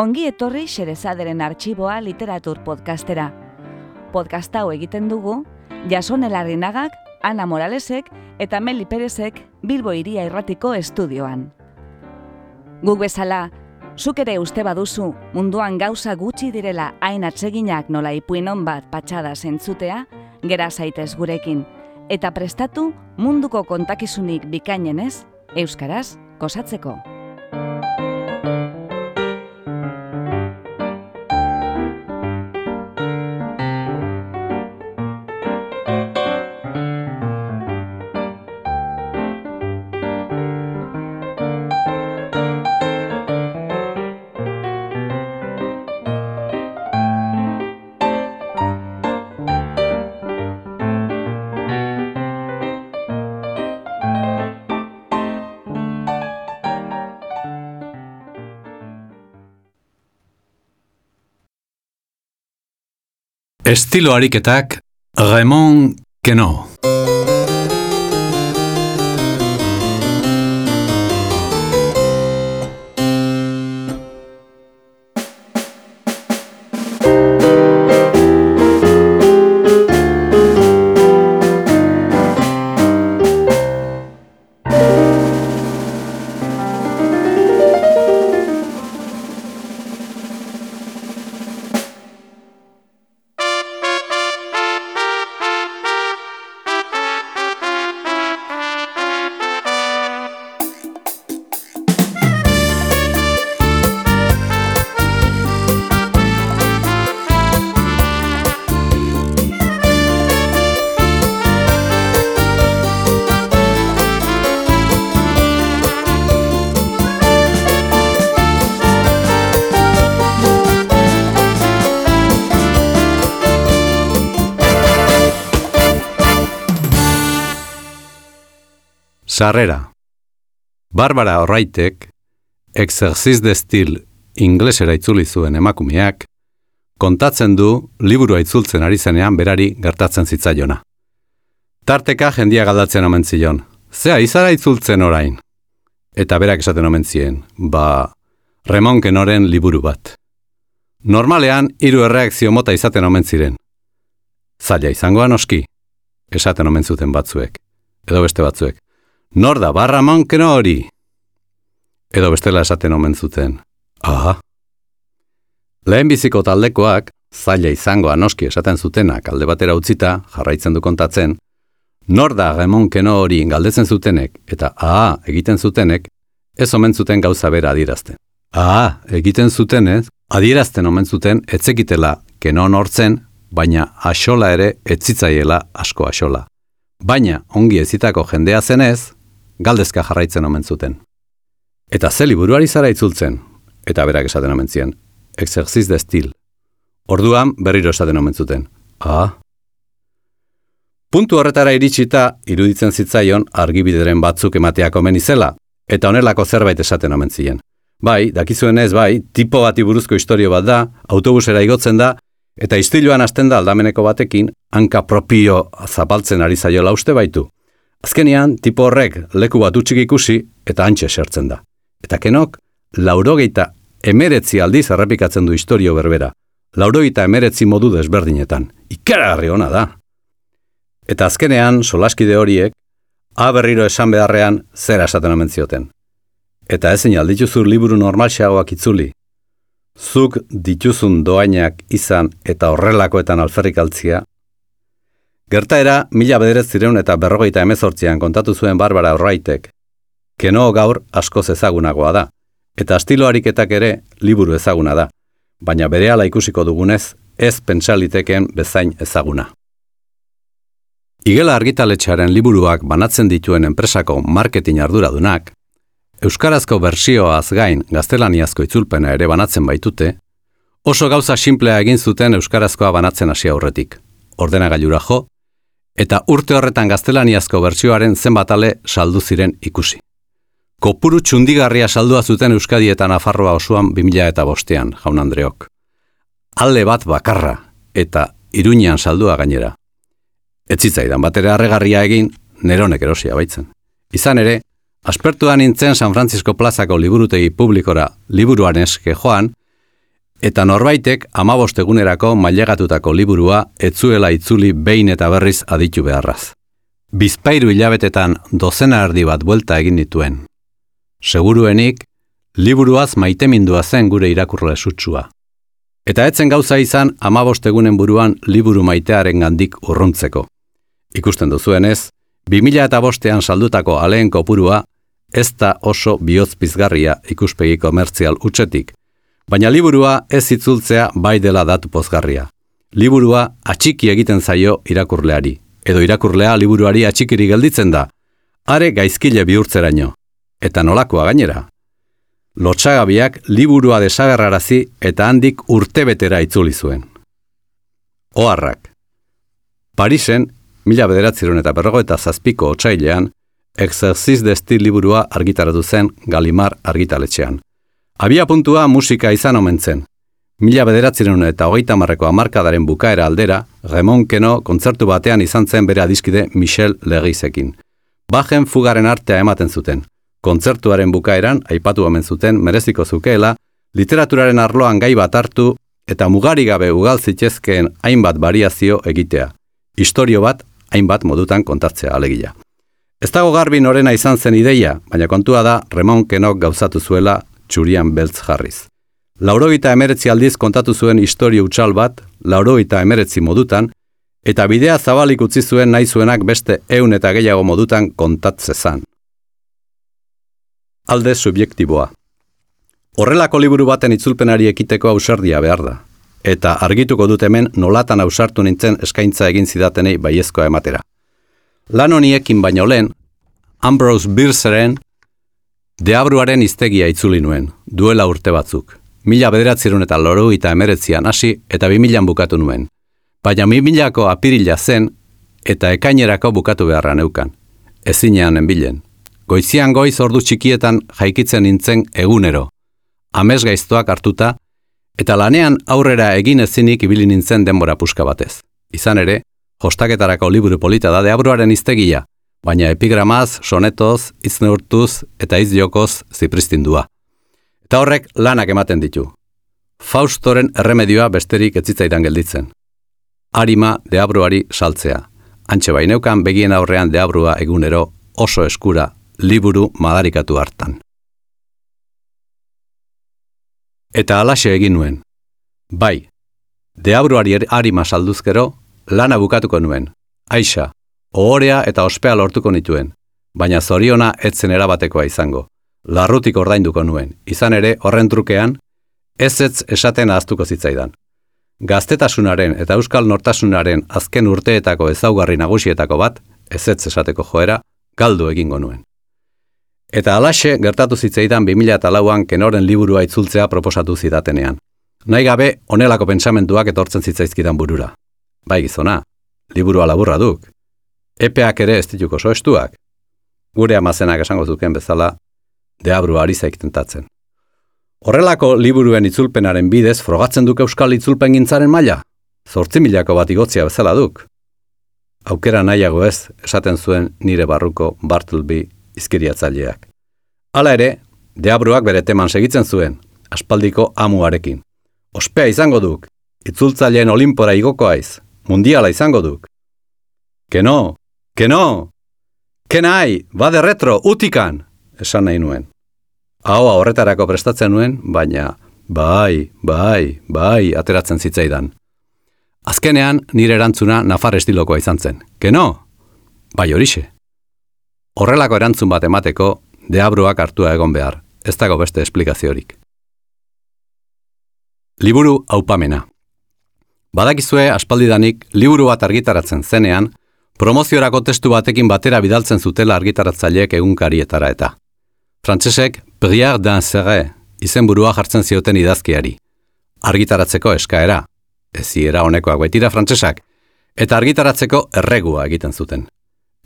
Ongi etorri Xerezaderen arxiboa literatur podcastera. Podcast hau egiten dugu, Jason Elarrinagak, Ana Moralesek eta Meli Perezek Bilbo Iria Irratiko estudioan. Guk bezala, zuk ere uste baduzu munduan gauza gutxi direla hain atseginak nola ipuinon bat patxada zentzutea, gera zaitez gurekin, eta prestatu munduko kontakizunik bikainenez, Euskaraz, kosatzeko. Estilo ariketak Raymond Queneau Sarrera Barbara Horraitek, exerciz de stil inglesera itzuli zuen emakumeak, kontatzen du liburua itzultzen ari zenean berari gertatzen zitzaiona. Tarteka jendia galdatzen omen zion, zea izara itzultzen orain. Eta berak esaten omen zien, ba, remonken oren liburu bat. Normalean, hiru erreakzio mota izaten omen ziren. Zaila izangoan oski, esaten omen zuten batzuek, edo beste batzuek. Nor da barra monkeno hori? Edo bestela esaten omen zuten. Aha. Lehen biziko taldekoak, zaila izango anoski esaten zutenak alde batera utzita, jarraitzen du kontatzen, nor da gemonkeno hori galdetzen zutenek eta aha egiten zutenek, ez omen zuten gauza bera adierazten. Aha egiten zutenez, adierazten omen zuten etzekitela keno nortzen, baina asola ere etzitzaiela asko asola. Baina ongi ezitako jendea zenez, galdezka jarraitzen omen zuten. Eta ze liburuari zara itzultzen, eta berak esaten omen zien, exerziz de stil. Orduan berriro esaten omen zuten. Ah. Puntu horretara iritsita, iruditzen zitzaion argibideren batzuk emateak omen izela, eta honelako zerbait esaten omen zien. Bai, dakizuen ez bai, tipo bati buruzko historio bat da, autobusera igotzen da, eta istiluan hasten da aldameneko batekin, hanka propio zapaltzen ari zaiola uste baitu. Azkenean, tipo horrek leku bat utxik ikusi eta antxe sertzen da. Eta kenok, laurogeita emeretzi aldiz errepikatzen du historio berbera. Laurogeita emeretzi modu desberdinetan. Ikaragarri ona da. Eta azkenean, solaskide horiek, a berriro esan beharrean zera esaten omen zioten. Eta ezin aldituzur liburu normalxeagoak itzuli. Zuk dituzun doainak izan eta horrelakoetan alferrik altzia, Gertaera, mila bederez zireun eta berrogeita emezortzian kontatu zuen Barbara Horraitek. Keno gaur askoz ezagunagoa da, eta astilo ariketak ere liburu ezaguna da, baina bere ikusiko dugunez, ez pentsaliteken bezain ezaguna. Igela argitaletxaren liburuak banatzen dituen enpresako marketing arduradunak, Euskarazko bersioaz gain gaztelaniazko itzulpena ere banatzen baitute, oso gauza simplea egin zuten Euskarazkoa banatzen hasi aurretik. Ordenagailura jo, eta urte horretan gaztelaniazko bertsioaren zenbat ale saldu ziren ikusi. Kopuru txundigarria saldua zuten Euskadi eta Nafarroa osoan 2000 eta bostean, jaun Andreok. Alde bat bakarra eta iruñean saldua gainera. Etzitzaidan batera harregarria egin, neronek erosia baitzen. Izan ere, aspertuan nintzen San Francisco plazako liburutegi publikora liburuan eske joan, eta norbaitek amabost egunerako mailegatutako liburua etzuela itzuli behin eta berriz aditu beharraz. Bizpairu hilabetetan dozena erdi bat buelta egin dituen. Seguruenik, liburuaz maitemindua zen gure irakurle sutsua. Eta etzen gauza izan amabost egunen buruan liburu maitearen gandik urruntzeko. Ikusten duzuenez, 2000 eta bostean saldutako aleen kopurua ez da oso bihozpizgarria ikuspegi komertzial utxetik, baina liburua ez itzultzea bai dela datu pozgarria. Liburua atxiki egiten zaio irakurleari, edo irakurlea liburuari atxikiri gelditzen da, are gaizkile bihurtzeraino, eta nolakoa gainera. Lotxagabiak liburua desagerrarazi eta handik urtebetera itzuli zuen. Oarrak. Parisen, mila bederatziron eta berrogo eta zazpiko otsailean, Exerciz de Stil liburua argitaratu zen Galimar argitaletxean. Abia puntua musika izan omen zen. Mila bederatziren eta hogeita marreko amarkadaren bukaera aldera, Ramon Keno kontzertu batean izan zen bere adiskide Michel Legizekin. Bajen fugaren artea ematen zuten. Kontzertuaren bukaeran, aipatu omen zuten, mereziko zukeela, literaturaren arloan gai bat hartu eta mugari gabe ugal zitezkeen hainbat variazio egitea. Historio bat, hainbat modutan kontatzea alegia. Ez dago garbi norena izan zen ideia, baina kontua da Remon Kenok gauzatu zuela txurian beltz jarriz. Laurogeita emeretzi aldiz kontatu zuen historio utxal bat, laurogeita emeretzi modutan, eta bidea zabalik utzi zuen nahi zuenak beste eun eta gehiago modutan kontatzezan. Alde subjektiboa. Horrelako liburu baten itzulpenari ekiteko ausardia behar da, eta argituko dut hemen nolatan ausartu nintzen eskaintza egin zidatenei baiezkoa ematera. Lan honiekin baino lehen, Ambrose Birseren deabruaren iztegia itzuli nuen, duela urte batzuk. Mila bederatzerun eta loru eta emeretzian hasi eta bi milan bukatu nuen. Baina mi milako apirila zen eta ekainerako bukatu beharra neukan. Ezinean enbilen. Goizian goiz ordu txikietan jaikitzen nintzen egunero. Amez gaiztoak hartuta, eta lanean aurrera egin ezinik ibili nintzen denbora puska batez. Izan ere, Jostaketarako liburu polita da deabruaren iztegia, baina epigramaz, sonetoz, izneurtuz eta izjokoz zipristindua. Eta horrek lanak ematen ditu. Faustoren erremedioa besterik etzitzaidan gelditzen. Arima deabruari saltzea. Antxe baineukan begien aurrean deabrua egunero oso eskura liburu madarikatu hartan. Eta alaxe egin nuen. Bai, deabruari arima salduzkero, lana bukatuko nuen. Aixa, ohorea eta ospea lortuko nituen, baina zoriona etzen erabatekoa izango. Larrutik ordainduko nuen, izan ere horren trukean, ez ez esaten ahaztuko zitzaidan. Gaztetasunaren eta euskal nortasunaren azken urteetako ezaugarri nagusietako bat, ez ez esateko joera, galdu egingo nuen. Eta alaxe gertatu zitzaidan 2008an kenoren liburua itzultzea proposatu zidatenean. Nahi gabe, onelako pentsamentuak etortzen zitzaizkidan burura. Bai gizona, liburua laburra duk. Epeak ere ez dituko soestuak. Gure amazenak esango zuken bezala, deabru ari tentatzen. Horrelako liburuen itzulpenaren bidez frogatzen duk euskal itzulpen gintzaren maila. Zortzi milako bat igotzia bezala duk. Aukera nahiago ez, esaten zuen nire barruko Bartleby izkiriatzaileak. Hala ere, deabruak bere teman segitzen zuen, aspaldiko amuarekin. Ospea izango duk, itzultzaileen olimpora igoko aiz, mundiala izango duk. Keno, keno, kenai, bade retro, utikan, esan nahi nuen. Hau horretarako prestatzen nuen, baina bai, bai, bai, ateratzen zitzaidan. Azkenean nire erantzuna nafar estilokoa izan zen. Keno, bai horixe. Horrelako erantzun bat emateko, deabruak hartua egon behar, ez dago beste esplikaziorik. Liburu haupamena. Badakizue aspaldidanik liburu bat argitaratzen zenean, promoziorako testu batekin batera bidaltzen zutela argitaratzaileek egunkarietara eta. Frantsesek Prière d'un Serre izenburua jartzen zioten idazkiari. Argitaratzeko eskaera, eziera honekoak baitira frantsesak, eta argitaratzeko erregua egiten zuten.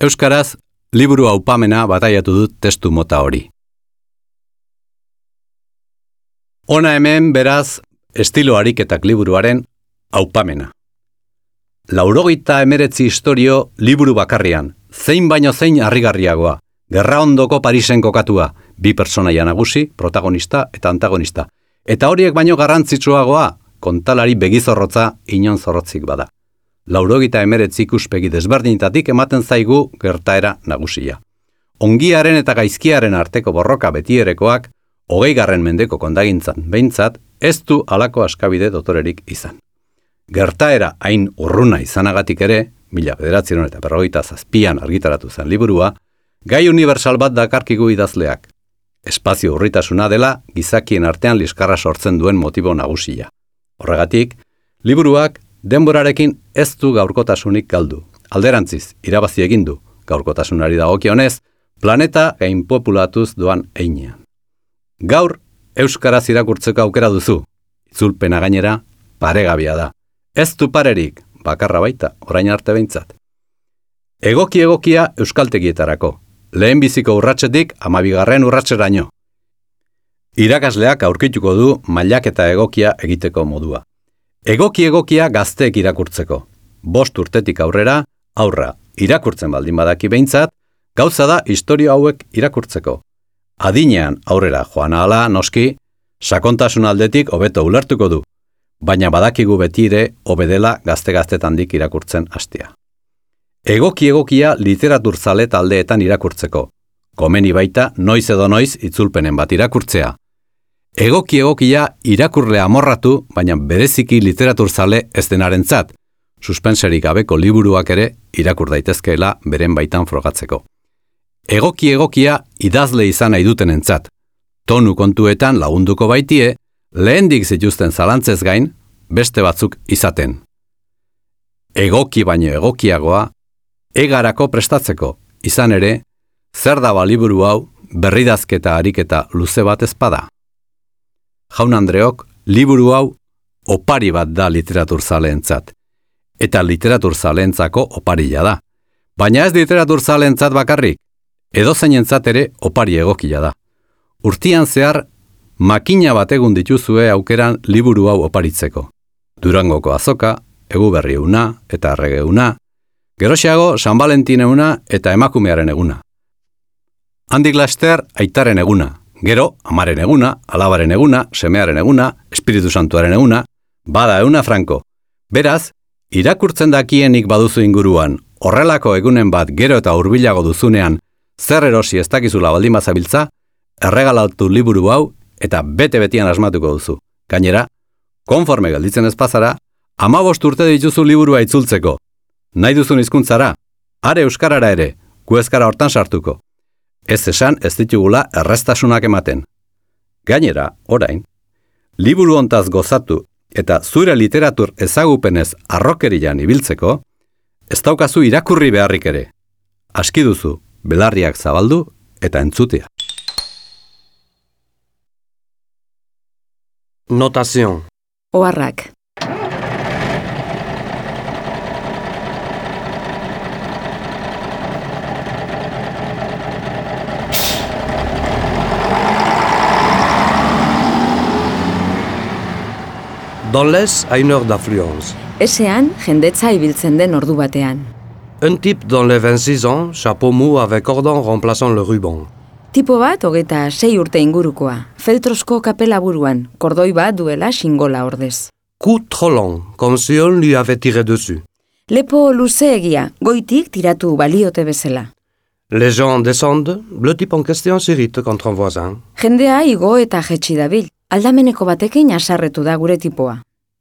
Euskaraz, liburu haupamena bataiatu dut testu mota hori. Ona hemen, beraz, estilo ariketak liburuaren aupamena. Laurogeita emeretzi historio liburu bakarrian, zein baino zein harrigarriagoa, gerra ondoko Parisen kokatua, bi personaia nagusi, protagonista eta antagonista, Eta horiek baino garrantzitsuagoa, kontalari begizorrotza inon zorrotzik bada. Laurogita emeretzi ikuspegi desberdintatik ematen zaigu gertaera nagusia. Ongiaren eta gaizkiaren arteko borroka betierekoak, hogei garren mendeko kondagintzan behintzat, ez du alako askabide dotorerik izan. Gertaera hain urruna izanagatik ere, mila bederatzen eta berrogeita zazpian argitaratu zen liburua, gai universal bat dakarkigu idazleak. Espazio urritasuna dela gizakien artean liskarra sortzen duen motibo nagusia. Horregatik, liburuak denborarekin ez du gaurkotasunik galdu. Alderantziz, irabazi egin du gaurkotasunari dagokionez, planeta gain populatuz doan einean. Gaur, Euskaraz irakurtzeko aukera duzu. Itzulpena gainera, paregabia da. Ez du parerik, bakarra baita, orain arte behintzat. Egoki egokia euskaltegietarako. Lehen biziko urratsetik amabigarren urratseraino. Irakasleak aurkituko du mailak eta egokia egiteko modua. Egoki egokia gazteek irakurtzeko. Bost urtetik aurrera, aurra, irakurtzen baldin badaki behintzat, gauza da historia hauek irakurtzeko. Adinean aurrera joan ahala, noski, sakontasun aldetik hobeto ulertuko du, baina badakigu betire obedela gazte-gaztetandik irakurtzen hastia. Egoki egokia literatur zale taldeetan irakurtzeko. Komeni baita noiz edo noiz itzulpenen bat irakurtzea. Egoki egokia irakurle amorratu, baina bereziki literatur zale ez denarentzat, suspenserik gabeko liburuak ere irakur daitezkeela beren baitan frogatzeko. Egoki egokia idazle izan nahi duten entzat. Tonu kontuetan lagunduko baitie, lehendik zituzten zalantzez gain, beste batzuk izaten. Egoki baino egokiagoa, egarako prestatzeko, izan ere, zer da baliburu hau berridazketa ariketa luze bat ezpada. Jaun Andreok, liburu hau opari bat da literatur zaleentzat, eta literatur zaleentzako oparia da. Baina ez literatur zaleentzat bakarrik, edo ere opari egokia da. Urtian zehar, makina bat egun dituzue aukeran liburu hau oparitzeko. Durangoko azoka, egu berri una eta errege una, geroxiago San Valentin eguna eta emakumearen eguna. Handik laster, aitaren eguna, gero, amaren eguna, alabaren eguna, semearen eguna, espiritu santuaren eguna, bada eguna franko. Beraz, irakurtzen dakienik baduzu inguruan, horrelako egunen bat gero eta hurbilago duzunean, zer erosi ez dakizula baldin bazabiltza, erregalatu liburu hau eta bete-betian asmatuko duzu. Gainera, konforme gelditzen ez pazara, amabost urte dituzu liburua itzultzeko. Nahi duzun hizkuntzara, are euskarara ere, gu ezkara hortan sartuko. Ez esan ez ditugula errestasunak ematen. Gainera, orain, liburu ontaz gozatu eta zure literatur ezagupenez arrokerian ibiltzeko, ez daukazu irakurri beharrik ere. Aski duzu, belarriak zabaldu eta entzutea. Notation. Oharrak. Dans l'Est, à une heure d'affluence. Esean, jendetza ibiltzen den ordu batean. Un type dans les 26 ans, chapeau mou avec cordon remplaçant le ruban. Tipo bat, hogeta sei urte ingurukoa. Feltrosko kapela buruan, kordoi bat duela xingola ordez. Coup trop long, comme si on lui avait tiré dessus. Lepo luzeegia, goitik tiratu baliote bezala. Les gens descendent, le type en question s'irrite contre un voisin. Jendea igo eta jetxi dabil. Aldameneko batekin asarretu da gure tipoa.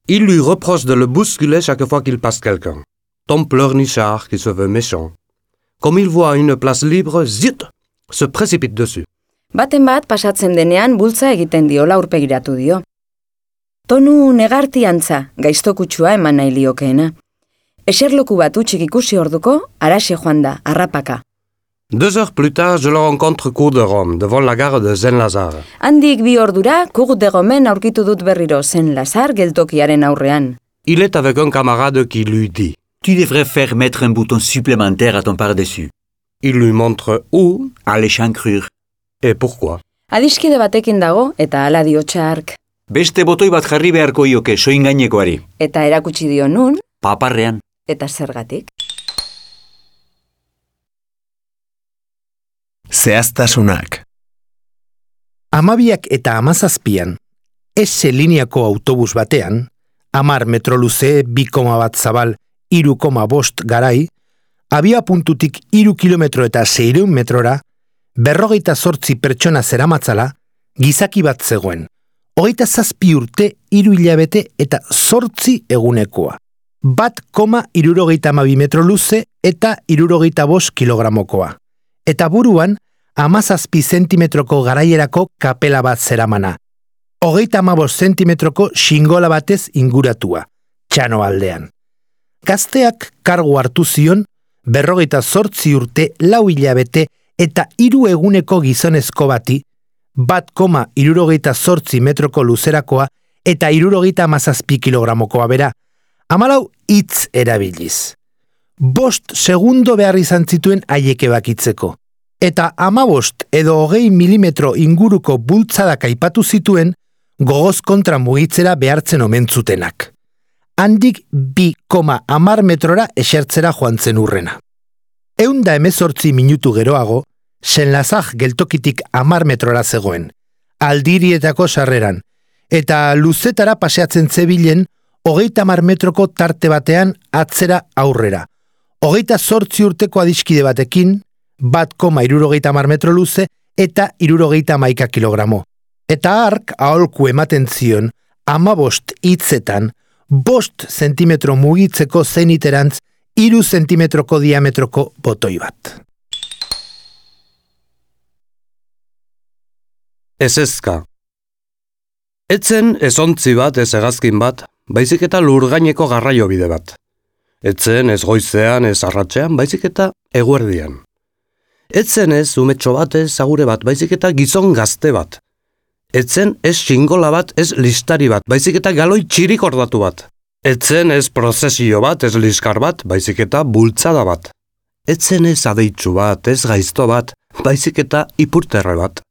Il lui reproche de le bousculer chaque fois qu'il passe quelqu'un. Tom pleurnichard qui se veut méchant. Comme il voit une place libre, zut, se précipite dessus. Baten bat pasatzen denean bultza egiten diola aurpegiratu dio. Tonu negarti antza, gaiztokutsua eman nahi liokeena. Eserloku bat utxik ikusi orduko, araxe joan da, harrapaka. Deux heures plus tard, je le rencontre cours de Rome, devant la gare de Zen-Lazare. Handik bi ordura, kur de gomen aurkitu dut berriro zen lazar geltokiaren aurrean. Il est avec un camarade qui lui dit. Tu devrais faire mettre un bouton supplémentaire à ton par-dessus. Il lui montre où À l'échancrure. et pourquoi. Adiskide batekin dago, eta ala dio txark. Beste botoi bat jarri beharko ioke soin gainekoari. Eta erakutsi dio nun, Paparrean. eta zergatik. Zehaztasunak. Amabiak eta amazazpian, S lineako autobus batean, amar metro luze, bi koma bat zabal, iru koma bost garai, abia puntutik iru kilometro eta seireun metrora, berrogeita zortzi pertsona zeramatzala, gizaki bat zegoen. Hogeita zazpi urte, iru hilabete eta zortzi egunekoa. Bat koma irurogeita amabi metro luze eta irurogeita bost kilogramokoa. Eta buruan, amazazpi zentimetroko garaierako kapela bat zeramana. Hogeita amabos zentimetroko xingola batez inguratua, txano aldean. Gazteak kargu hartu zion, berrogeita zortzi urte lau hilabete eta hiru eguneko gizonezko bati, bat koma irurogeita zortzi metroko luzerakoa eta irurogeita amazazpi kilogramokoa bera, amalau hitz erabiliz. Bost segundo behar izan zituen haieke bakitzeko eta amabost edo hogei milimetro inguruko bultzadak aipatu zituen gogoz kontra mugitzera behartzen omentzutenak. Handik bi koma amar metrora esertzera joan zen urrena. Eunda emezortzi minutu geroago, senlazak geltokitik amar metrora zegoen, aldirietako sarreran, eta luzetara paseatzen zebilen hogeita mar metroko tarte batean atzera aurrera. Hogeita zortzi urteko adiskide batekin, bat koma irurogeita mar metro luze eta irurogeita maika kilogramo. Eta ark aholku ematen zion, ama bost hitzetan, bost zentimetro mugitzeko zeniterantz, iru zentimetroko diametroko botoi bat. Ez ezka. Etzen ezontzi bat ez egazkin bat, baizik eta lurgaineko garraio bide bat. Etzen ez goizean ez arratxean, baizik eta eguerdian. Etzen ez umetxo bat ez agure bat, baizik eta gizon gazte bat. Etzen ez xingola bat ez listari bat, baizik eta galoi txirik ordatu bat. Etzen ez prozesio bat ez liskar bat, baizik eta bultzada bat. Etzen ez adeitzu bat, ez gaizto bat, baizik eta ipurterre bat.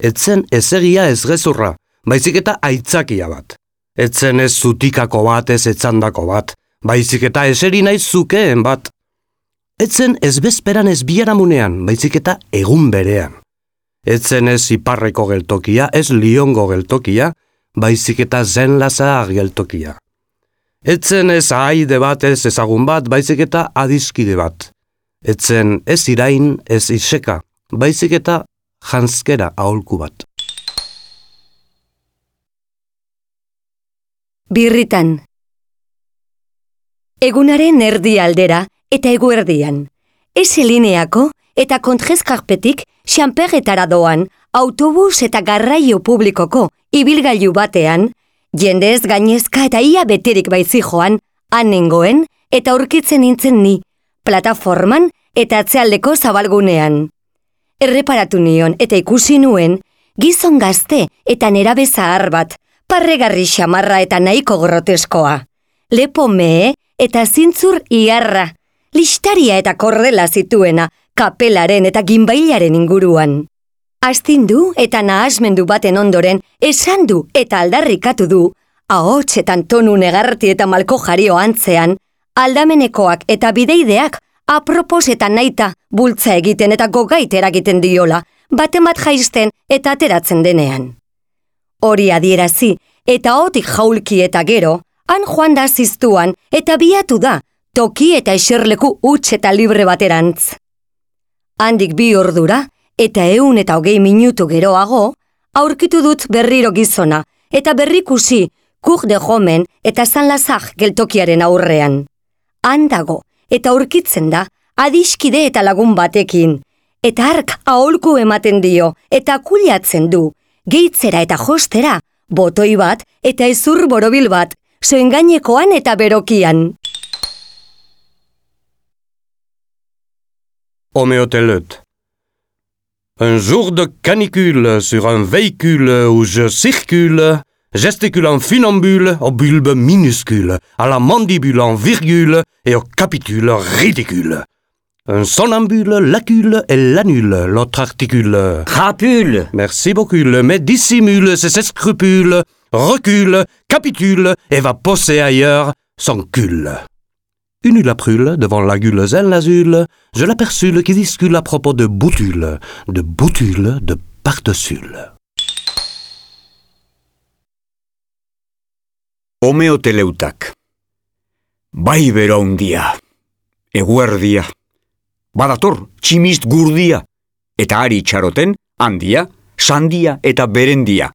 Etzen ez egia ez gezurra, baizik eta aitzakia bat. Etzen ez zutikako bat ez etzandako bat, baizik eta eseri naiz zukeen bat. Etzen ez bezperan ez biaramunean, baizik eta egun berean. Etzen ez iparreko geltokia, ez liongo geltokia, baizik eta zen lazar geltokia. Etzen ez aide bat ez ezagun bat, baizik eta adiskide bat. Etzen ez irain ez iseka, baizik eta janskera aholku bat. Birritan. Egunaren erdi aldera, eta eguerdian. Ese lineako eta kontrezkarpetik xamperretara doan autobus eta garraio publikoko ibilgailu batean, jendez gainezka eta ia beterik baizi joan, anengoen eta aurkitzen nintzen ni, plataforman eta atzealdeko zabalgunean. Erreparatu nion eta ikusi nuen, gizon gazte eta nerabe zahar bat, parregarri xamarra eta nahiko groteskoa. Lepo mehe eta zintzur iarra, listaria eta kordela zituena kapelaren eta ginbailaren inguruan. Astindu eta nahasmendu baten ondoren esan du eta aldarrikatu du, ahotsetan tonu negarti eta malko jario antzean, aldamenekoak eta bideideak apropos eta naita bultza egiten eta gogait eragiten diola, batemat jaisten eta ateratzen denean. Hori adierazi eta otik jaulki eta gero, han joan da ziztuan eta biatu da toki eta eserleku huts eta libre baterantz. Handik bi ordura, eta eun eta hogei minutu geroago, aurkitu dut berriro gizona, eta berrikusi kuk de jomen eta zanlazak geltokiaren aurrean. Handago, eta aurkitzen da, adiskide eta lagun batekin, eta ark aholku ematen dio, eta kuliatzen du, gehitzera eta jostera, botoi bat eta ezur borobil bat, zoen gainekoan eta berokian. Homéotéleute. Un jour de canicule sur un véhicule où je circule, gesticule en funambule au bulbe minuscule, à la mandibule en virgule et au capitule ridicule. Un sonambule lacule et l'annule, l'autre articule. Crapule Merci beaucoup, mais dissimule ses scrupules, recule, capitule et va posser ailleurs son cul. Une la prule devant la gueule zen l'azule, je l'aperçus qui discule à propos de boutule, de boutule, de partesule. Homeoteleutak. Bai bero handia. Eguerdia. Badator, tximist gurdia. Eta ari itxaroten, handia, sandia eta berendia.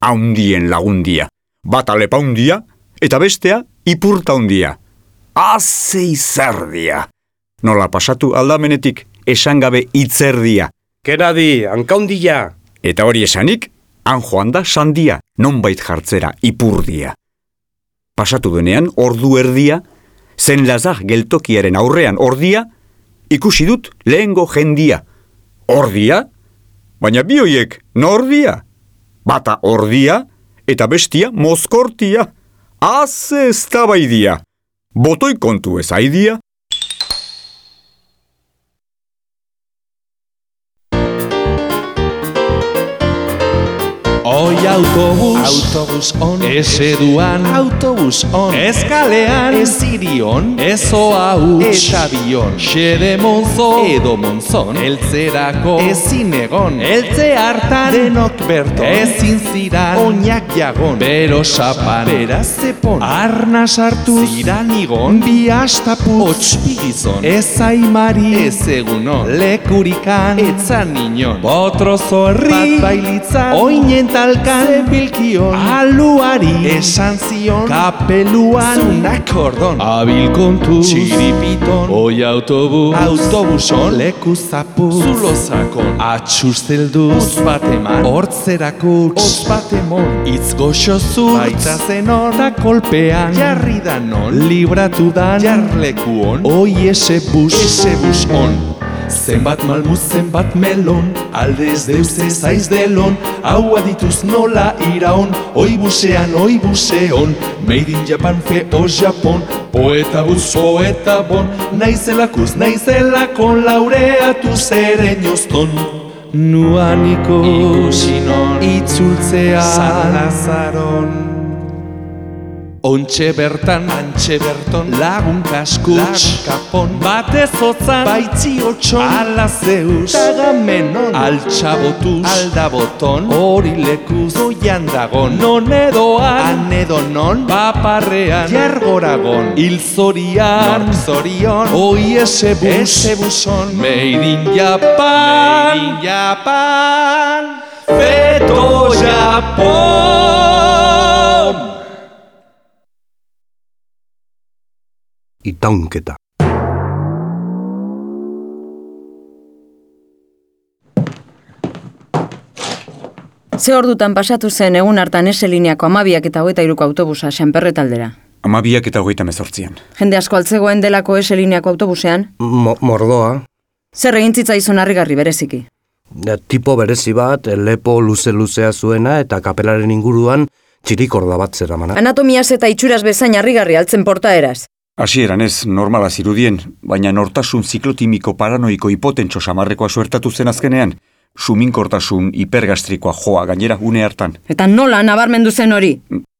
Haundien lagundia. Bata lepa hundia, eta bestea ipurta hundia. Aze izerdia. Nola pasatu aldamenetik esan gabe itzerdia. Kenadi, hankaundia! Eta hori esanik, han joan da sandia, nonbait jartzera, ipurdia. Pasatu denean, ordu erdia, zen lazar geltokiaren aurrean ordia, ikusi dut lehengo jendia. Ordia? Baina bi hoiek nordia? Bata ordia eta bestia mozkortia. Haze ez tabaidia. Botoi kontu ez aidia, Oi autobus, autobus on, eseduan, autobus on, eskalean, ezirion, ezoa huts, eta bion, xede monzo, edo monzon, eltzerako, ezin egon, eltze hartan, denok berton, ezin ziran, oinak jagon, bero sapan, beraz zepon, arna sartu, ziran igon, bi astapu, otspigizon, ez aimari, ez egunon, lekurikan, etzan inon, botro zorri, bat bailitzan, oinen talkan, zebilkion, aluari, esan zion, kapeluan, zunak ordon, abil kontu, txiripiton, oi autobus, autobuson, leku zapu, zulo zakon, atxuz zelduz, bat eman, hortzerako, otz bat emon, itz goxo zutz, baita zenon, ta kolpean, jarri da non, libratu dan, jarleku oi ese bus, ese bus on. Zenbat malmuz, zenbat melon, aldez deus ez aiz delon, hau adituz nola iraon, oi busean, oi buseon, made in Japan, fe o Japon, poeta buz, poeta bon, naizelakuz, naizelakon, laureatu zeren jozton. Nuaniko ikusinon, itzultzea, Salazaron. Ontxe bertan, antxe berton, lagun kaskuts, kapon, batez otzan, baitzi otxon, ala zeus, tagamenon, altxabotuz, aldaboton, hori lekuz, goian dagon, non edoan, anedonon, paparrean, jargoragon, hil zorian, nork zorion, oi ese bus, ese buson, made Japan, made Japan, feto Japon! Itaunketa. Ze ordutan pasatu zen egun hartan ese lineako amabiak eta hogeita iruko autobusa Xanperre taldera. Amabiak eta hogeita mezortzian. Jende asko altzegoen delako ese lineako autobusean, Mo mordoa, zer egin zitzaizun harrigarri bereziki. da, tipo berezi bat, lepo luze-luzea zuena eta kapelaren inguruan txirikorda bat zeramana. Anatomiaz eta itxuraz bezain harrigarri altzen portaeraz. Hasieran ez normala zirudien, baina nortasun ziklotimiko paranoiko hipotentxo samarrekoa suertatu zen azkenean, suminkortasun hipergastrikoa joa gainera une hartan. Eta nola nabarmendu zen hori?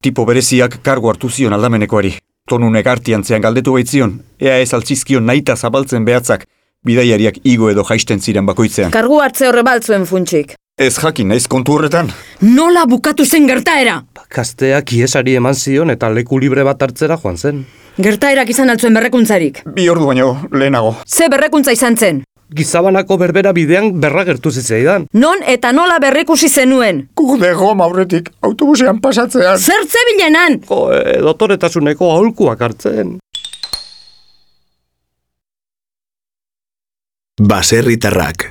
Tipo bereziak kargo hartu zion aldamenekoari. Tonu negartiantzean galdetu baitzion, ea ez altzizkion nahita zabaltzen behatzak, bidaiariak igo edo jaisten ziren bakoitzean. Kargu hartze horre baltzuen funtsik. Ez jakin naiz kontu horretan. Nola bukatu zen gertaera? Gazteak iesari eman zion eta leku libre bat hartzera joan zen. Gertaerak izan altzuen berrekuntzarik. Bi ordu baino lehenago. Ze berrekuntza izan zen? Gizabanako berbera bidean berra gertu zitzaidan. Non eta nola berrikusi zenuen? Gude goma aurretik autobusean pasatzean. Zer zebilenan? Jo, e, dotoretasuneko aholkuak hartzen. Baserritarrak.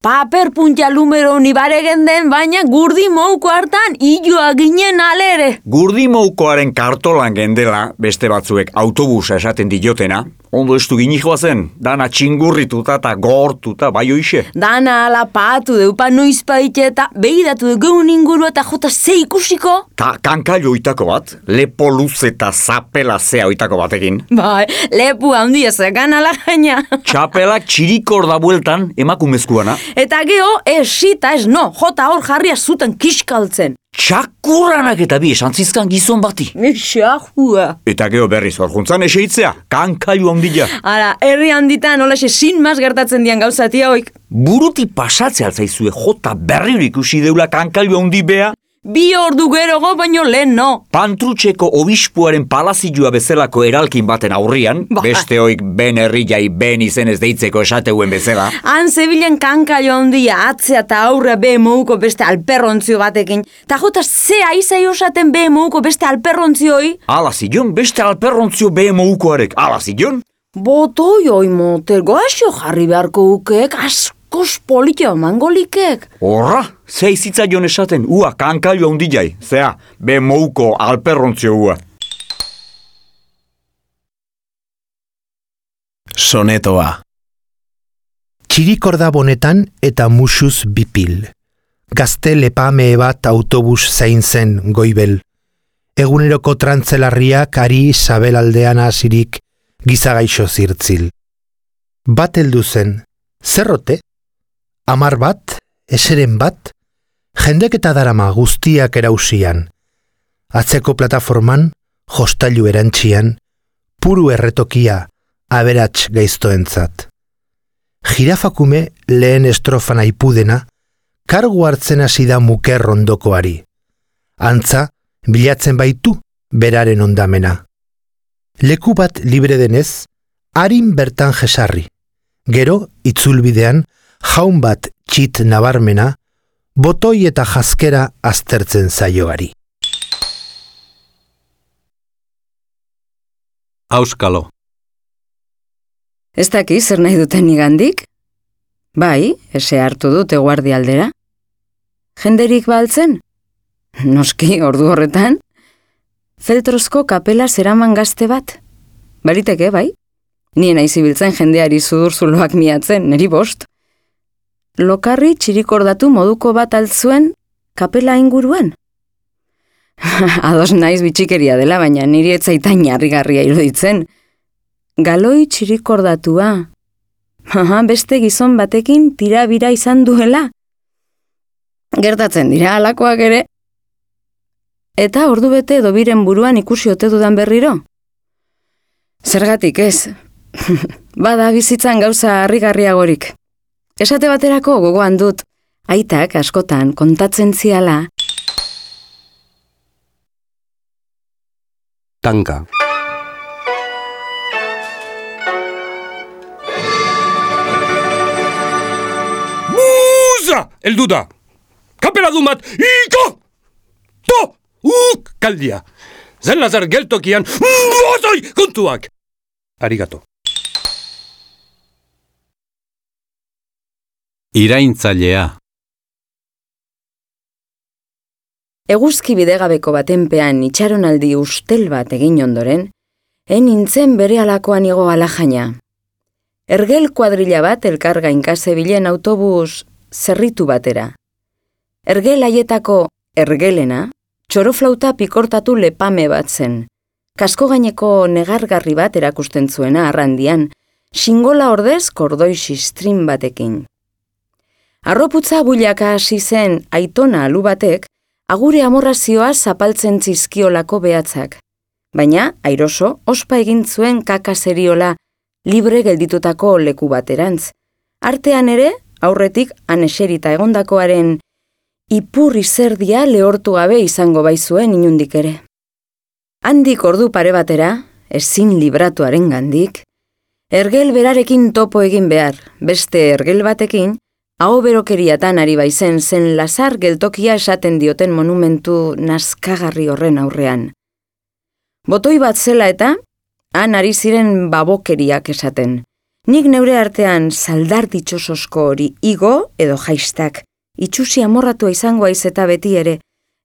Paper puntia lumero nibare den, baina gurdi mouko hartan illoa ginen alere. Gurdi moukoaren kartolan gendela, beste batzuek autobusa esaten diotena, ondo estu ginijoa zen, dana txingurrituta eta gortuta bai oixe. Dana ala patu deupa noizpaite eta behidatu dugun inguru eta jota ze ikusiko? Ta kankailo oitako bat, lepo luze eta zapela zea oitako batekin. Bai, lepu handia zekan ala gaina. Txapelak txirikor da bueltan emakumezkuana. Eta geho, esita ez no, jota hor jarria zuten kiskaltzen. Txakurranak eta bi esan zizkan gizon bati. Ixahua. Eta geho berriz horjuntzan eseitzea, kankailu handia. Ara, herri handitan olaxe sin mas gertatzen dian gauzatia hoik. Buruti pasatzea altzaizue jota berri ikusi deula kankailu handi bea, bi ordu gerogo baino lehen no. Pantrutxeko obispuaren palazioa bezalako eralkin baten aurrian, Ba. beste oik ben herriai ben izenez deitzeko esateuen bezala, Han zebilen kankailo handia atzea eta aurre BMUko beste alperrontzio batekin. Ta jota ze aizai osaten BMUko beste alperrontzioi? ala zion beste alperrontzio BMU-koarek, ala zion? Botoi oi motel, goaxo jarri beharko ukek, askos politia mangolikek. Horra, zei zitzaion esaten, ua kankailo handiai, zea, BMU-ko alperrontzio ua. Sonetoa. Txirikorda bonetan eta musuz bipil. Gazte lepame bat autobus zain zen goibel. Eguneroko trantzelarriak ari sabelaldean hasirik gizagaixo zirtzil. Bat heldu zen, zerrote? Amar bat, eseren bat, jendek eta darama guztiak erausian. Atzeko plataforman, jostailu erantxian, puru erretokia, aberats gaiztoentzat. Girafakume lehen estrofan aipudena, kargu hartzen hasi da muker rondokoari. Antza, bilatzen baitu beraren ondamena. Leku bat libre denez, harin bertan jesarri. Gero, itzulbidean, jaun bat txit nabarmena, botoi eta jaskera aztertzen zaioari. Auskalo. Ez daki zer nahi duten nigandik? Bai, ese hartu dute guardi aldera. Jenderik baltzen? Noski, ordu horretan? Feltrozko kapela zeraman gazte bat? Baliteke, bai? Nien aizibiltzen jendeari zudurzuloak miatzen, neri bost? Lokarri txirikordatu moduko bat altzuen kapela inguruan? Ados naiz bitxikeria dela, baina niri etzaitan jarrigarria iruditzen. Galoi txirikordatua. Aha, beste gizon batekin tira bira izan duela. Gertatzen dira alakoak ere. Eta ordu bete edo biren buruan ikusi ote dudan berriro. Zergatik ez. Bada bizitzan gauza harrigarriagorik. Esate baterako gogoan dut, aitak askotan kontatzen ziala, Tanka. Muza! Eldu da! Kapela du bat, iko! To! Uk! Kaldia! Zen lazar geltokian, bozoi! Kontuak! Arigato. Iraintzailea. Eguzki bidegabeko batenpean itxaronaldi ustel bat egin ondoren, en nintzen bere alakoan igo alajaina. Ergel kuadrila bat elkar gainkase bilen autobus zerritu batera. Ergel haietako ergelena, txoroflauta pikortatu lepame bat zen. Kasko gaineko negargarri bat erakusten zuena arrandian, xingola ordez kordoi sistrin batekin. Arroputza bulaka hasi zen aitona alu batek, agure amorrazioa zapaltzen zizkiolako behatzak. Baina, airoso, ospa egin zuen kakaseriola libre gelditutako leku baterantz. Artean ere, aurretik aneserita egondakoaren ipurri zerdia lehortu gabe izango baizuen inundik ere. Handik ordu pare batera, ezin libratuaren gandik, ergel berarekin topo egin behar, beste ergel batekin, hau berokeriatan ari baizen zen lazar geltokia esaten dioten monumentu nazkagarri horren aurrean. Botoi bat zela eta, han ari ziren babokeriak esaten. Nik neure artean zaldar ditxososko hori igo edo jaistak, itxusi amorratua izango aiz eta beti ere,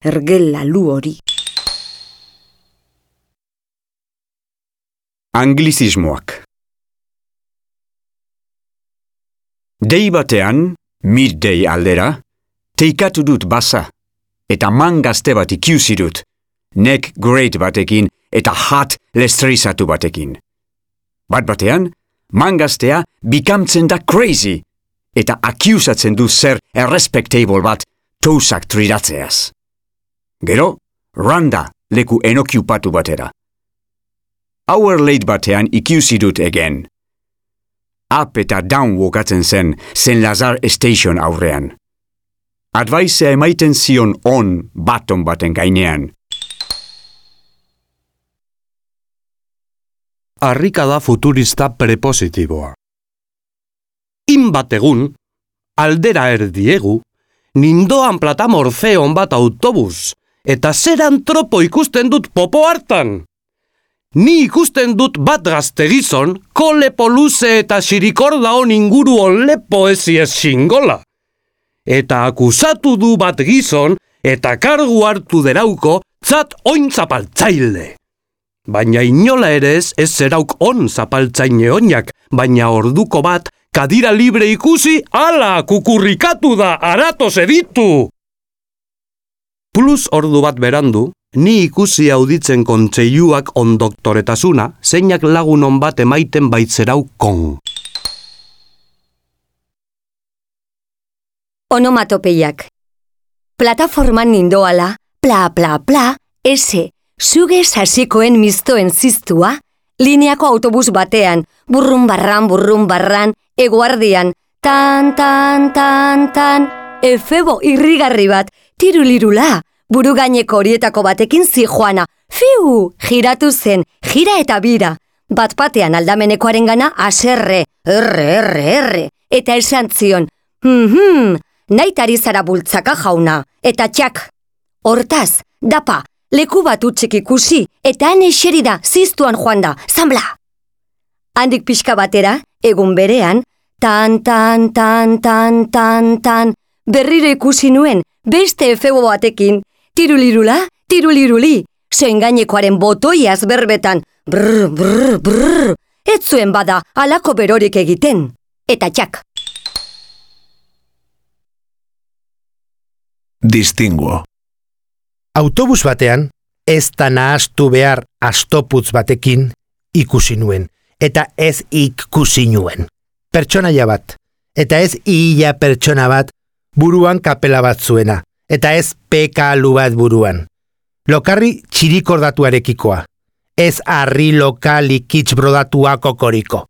ergel lalu hori. Anglizismoak. Dei batean, midday aldera, teikatu dut basa, eta man gazte bat ikiusi dut, neck great batekin eta hat lestrizatu batekin. Bat batean, man gaztea bikamtzen da crazy, eta akiusatzen du zer irrespectable bat tousak triratzeaz. Gero, randa leku enokiupatu batera. Hour late batean ikiusi dut egen. Up eta down wokatzen zen Zen Lazar Station aurrean. advaizea emaiten zion on baton baten gainean. Harrika da futurista prepositiboa. In bat egun, aldera erdiegu, nindoan platamorfeon bat autobus, eta zeran tropo ikusten dut popo hartan. Ni ikusten dut bat gazte gizon, kolepo luze eta sirikorda hon inguru olepo ezi xingola. Eta akusatu du bat gizon, eta kargu hartu derauko, zat oin zapaltzaile. Baina inola ere ez ez zerauk on zapaltzaine oinak, baina orduko bat kadira libre ikusi, ala kukurrikatu da, arato zeditu! Plus ordu bat berandu, ni ikusi auditzen kontseiluak on doktoretasuna, zeinak lagun on bat emaiten baitzerau kon. Onomatopeiak. Plataforman nindoala, pla, pla, pla, ese, zuge sasikoen mistoen ziztua, lineako autobus batean, burrun barran, burrun barran, eguardian, tan, tan, tan, tan, efebo irrigarri bat, tirulirula, buru gaineko horietako batekin zijoana, fiu, giratu zen, gira eta bira, bat batean aldamenekoaren gana aserre, erre, erre, erre, eta esan zion, hm, hm, nahi zara bultzaka jauna, eta txak, hortaz, dapa, leku bat utxik ikusi, eta han eseri da, ziztuan joan da, zambla! Handik pixka batera, egun berean, tan, tan, tan, tan, tan, tan, berriro ikusi nuen, beste efebo batekin, tirulirula, tiruliruli, zoin gainekoaren botoiaz berbetan, brr, brr, brr, ez zuen bada alako berorik egiten, eta txak. Distinguo. Autobus batean, ez da nahastu behar astoputz batekin ikusi nuen, eta ez ikusi nuen. Pertsonaia bat, eta ez ia pertsona bat buruan kapela bat zuena, eta ez peka alu bat buruan. Lokarri txirikordatuarekikoa, ez harri lokali kitxbrodatua kokoriko.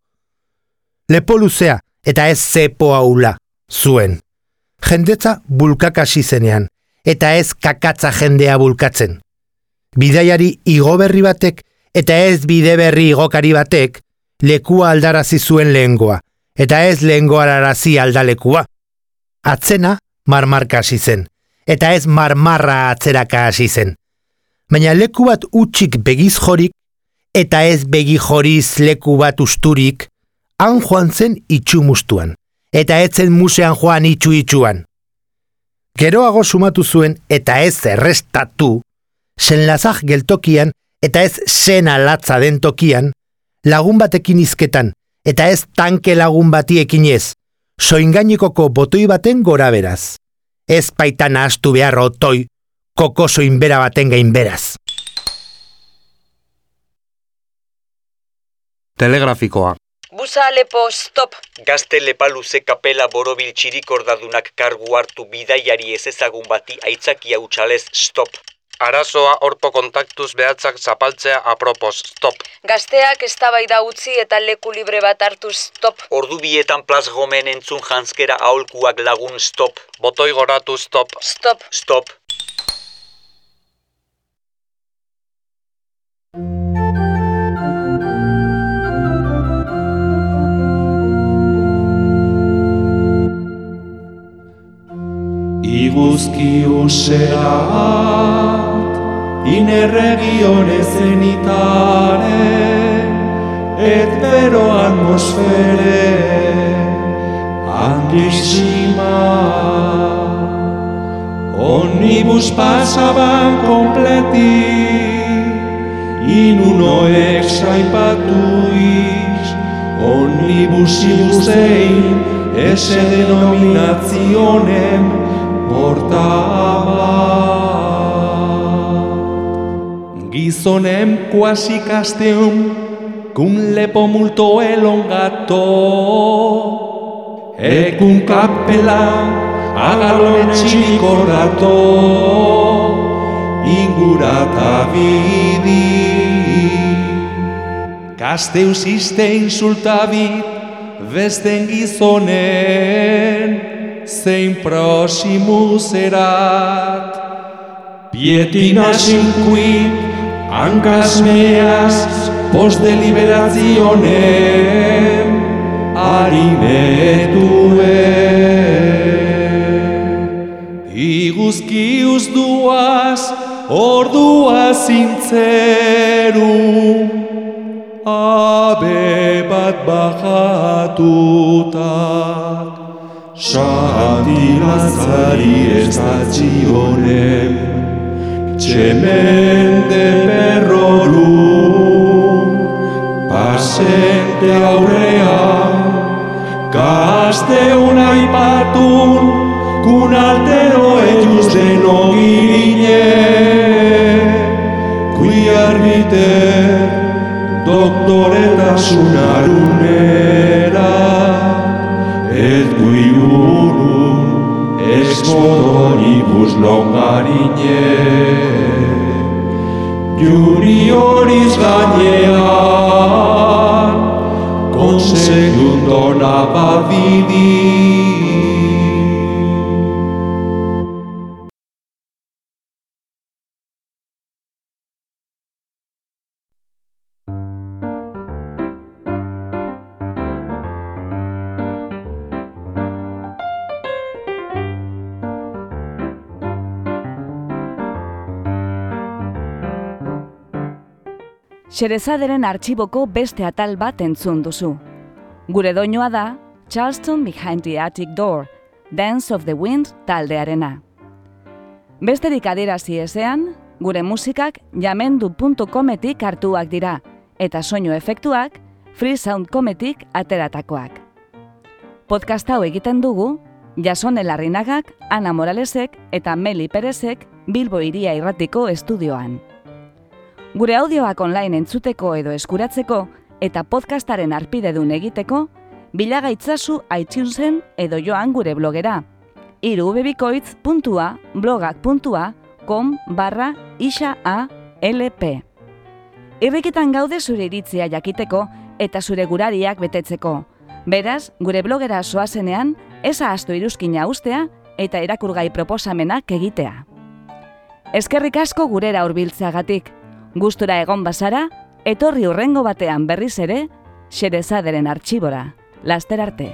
Lepo luzea, eta ez zepo haula, zuen. Jendetza bulkakasi zenean, eta ez kakatza jendea bulkatzen. Bidaiari igoberri batek eta ez bide berri igokari batek lekua aldarazi zuen lehengoa, eta ez lehengoa aldalekua. Atzena marmarka hasi zen, eta ez marmarra atzeraka hasi zen. Baina leku bat utxik begiz jorik, eta ez begi joriz leku bat usturik, han joan zen itxumustuan, eta ez zen musean joan itxu itxuan. Geroago sumatu zuen eta ez errestatu, senlazak geltokian eta ez zen alatza den tokian, lagun batekin izketan eta ez tanke lagun bati ekinez, soingainikoko botoi baten gora beraz. Ez paitan astu behar otoi, koko soinbera baten gain beraz. Telegrafikoa. Busa lepo, stop. Gazte lepaluze kapela borobil txirikordadunak kargu hartu bidaiari ez ezagun bati aitzakia utxalez stop. Arazoa orpo kontaktuz behatzak zapaltzea apropos, stop. Gazteak eztabaida utzi eta leku libre bat hartu stop. Ordu bietan plaz gomen entzun janskera aholkuak lagun stop. Botoi goratu stop. Stop. Stop. Iguzki userat Inerregione zenitare Et bero atmosfere Andisima Omnibus pasaban completi In uno exaipatuis Omnibus ibusein Ese denominazionem portaba Gizonem quasi casteum cum lepo multo elongato e cum cappella agalomen cicordato ingurata vidi Casteus iste insultavit vesten gizonen zein prosimus erat. Pietina sinquit, hankaz meaz, post deliberatzionem, harinetue. Iguzki uzduaz, ordua zintzeru, abe bat bajatutak. Satilatzari ez da pasente aurrean, gazte unaipatun, kun altero ejus deno gine, kui arbiter, doktoretasun arunera, et qui unum ex modoribus longarine. Jurioris gainean, donaba vidi. Xerezaderen artxiboko beste atal bat entzun duzu. Gure doinoa da Charleston Behind the Attic Door, Dance of the Wind taldearena. Besterik adierazi ezean, gure musikak jamendu.cometik hartuak dira, eta soinu efektuak freesoundcometik ateratakoak. Podcast hau egiten dugu, Jason Elarrinagak, Ana Moralesek eta Meli Perezek Bilbo iria irratiko estudioan. Gure audioak online entzuteko edo eskuratzeko eta podcastaren arpidedun egiteko, bilagaitzazu iTunesen edo joan gure blogera irubebikoitz.blogak.com barra isa a lp. Irriketan gaude zure iritzia jakiteko eta zure gurariak betetzeko. Beraz, gure blogera soazenean, ez ahaztu iruzkina ustea eta erakurgai proposamenak egitea. Eskerrik asko gurera hurbiltzeagatik. Gustura egon bazara, Etorri urrengo batean berriz ere, xerezaderen artxibora. Laster arte!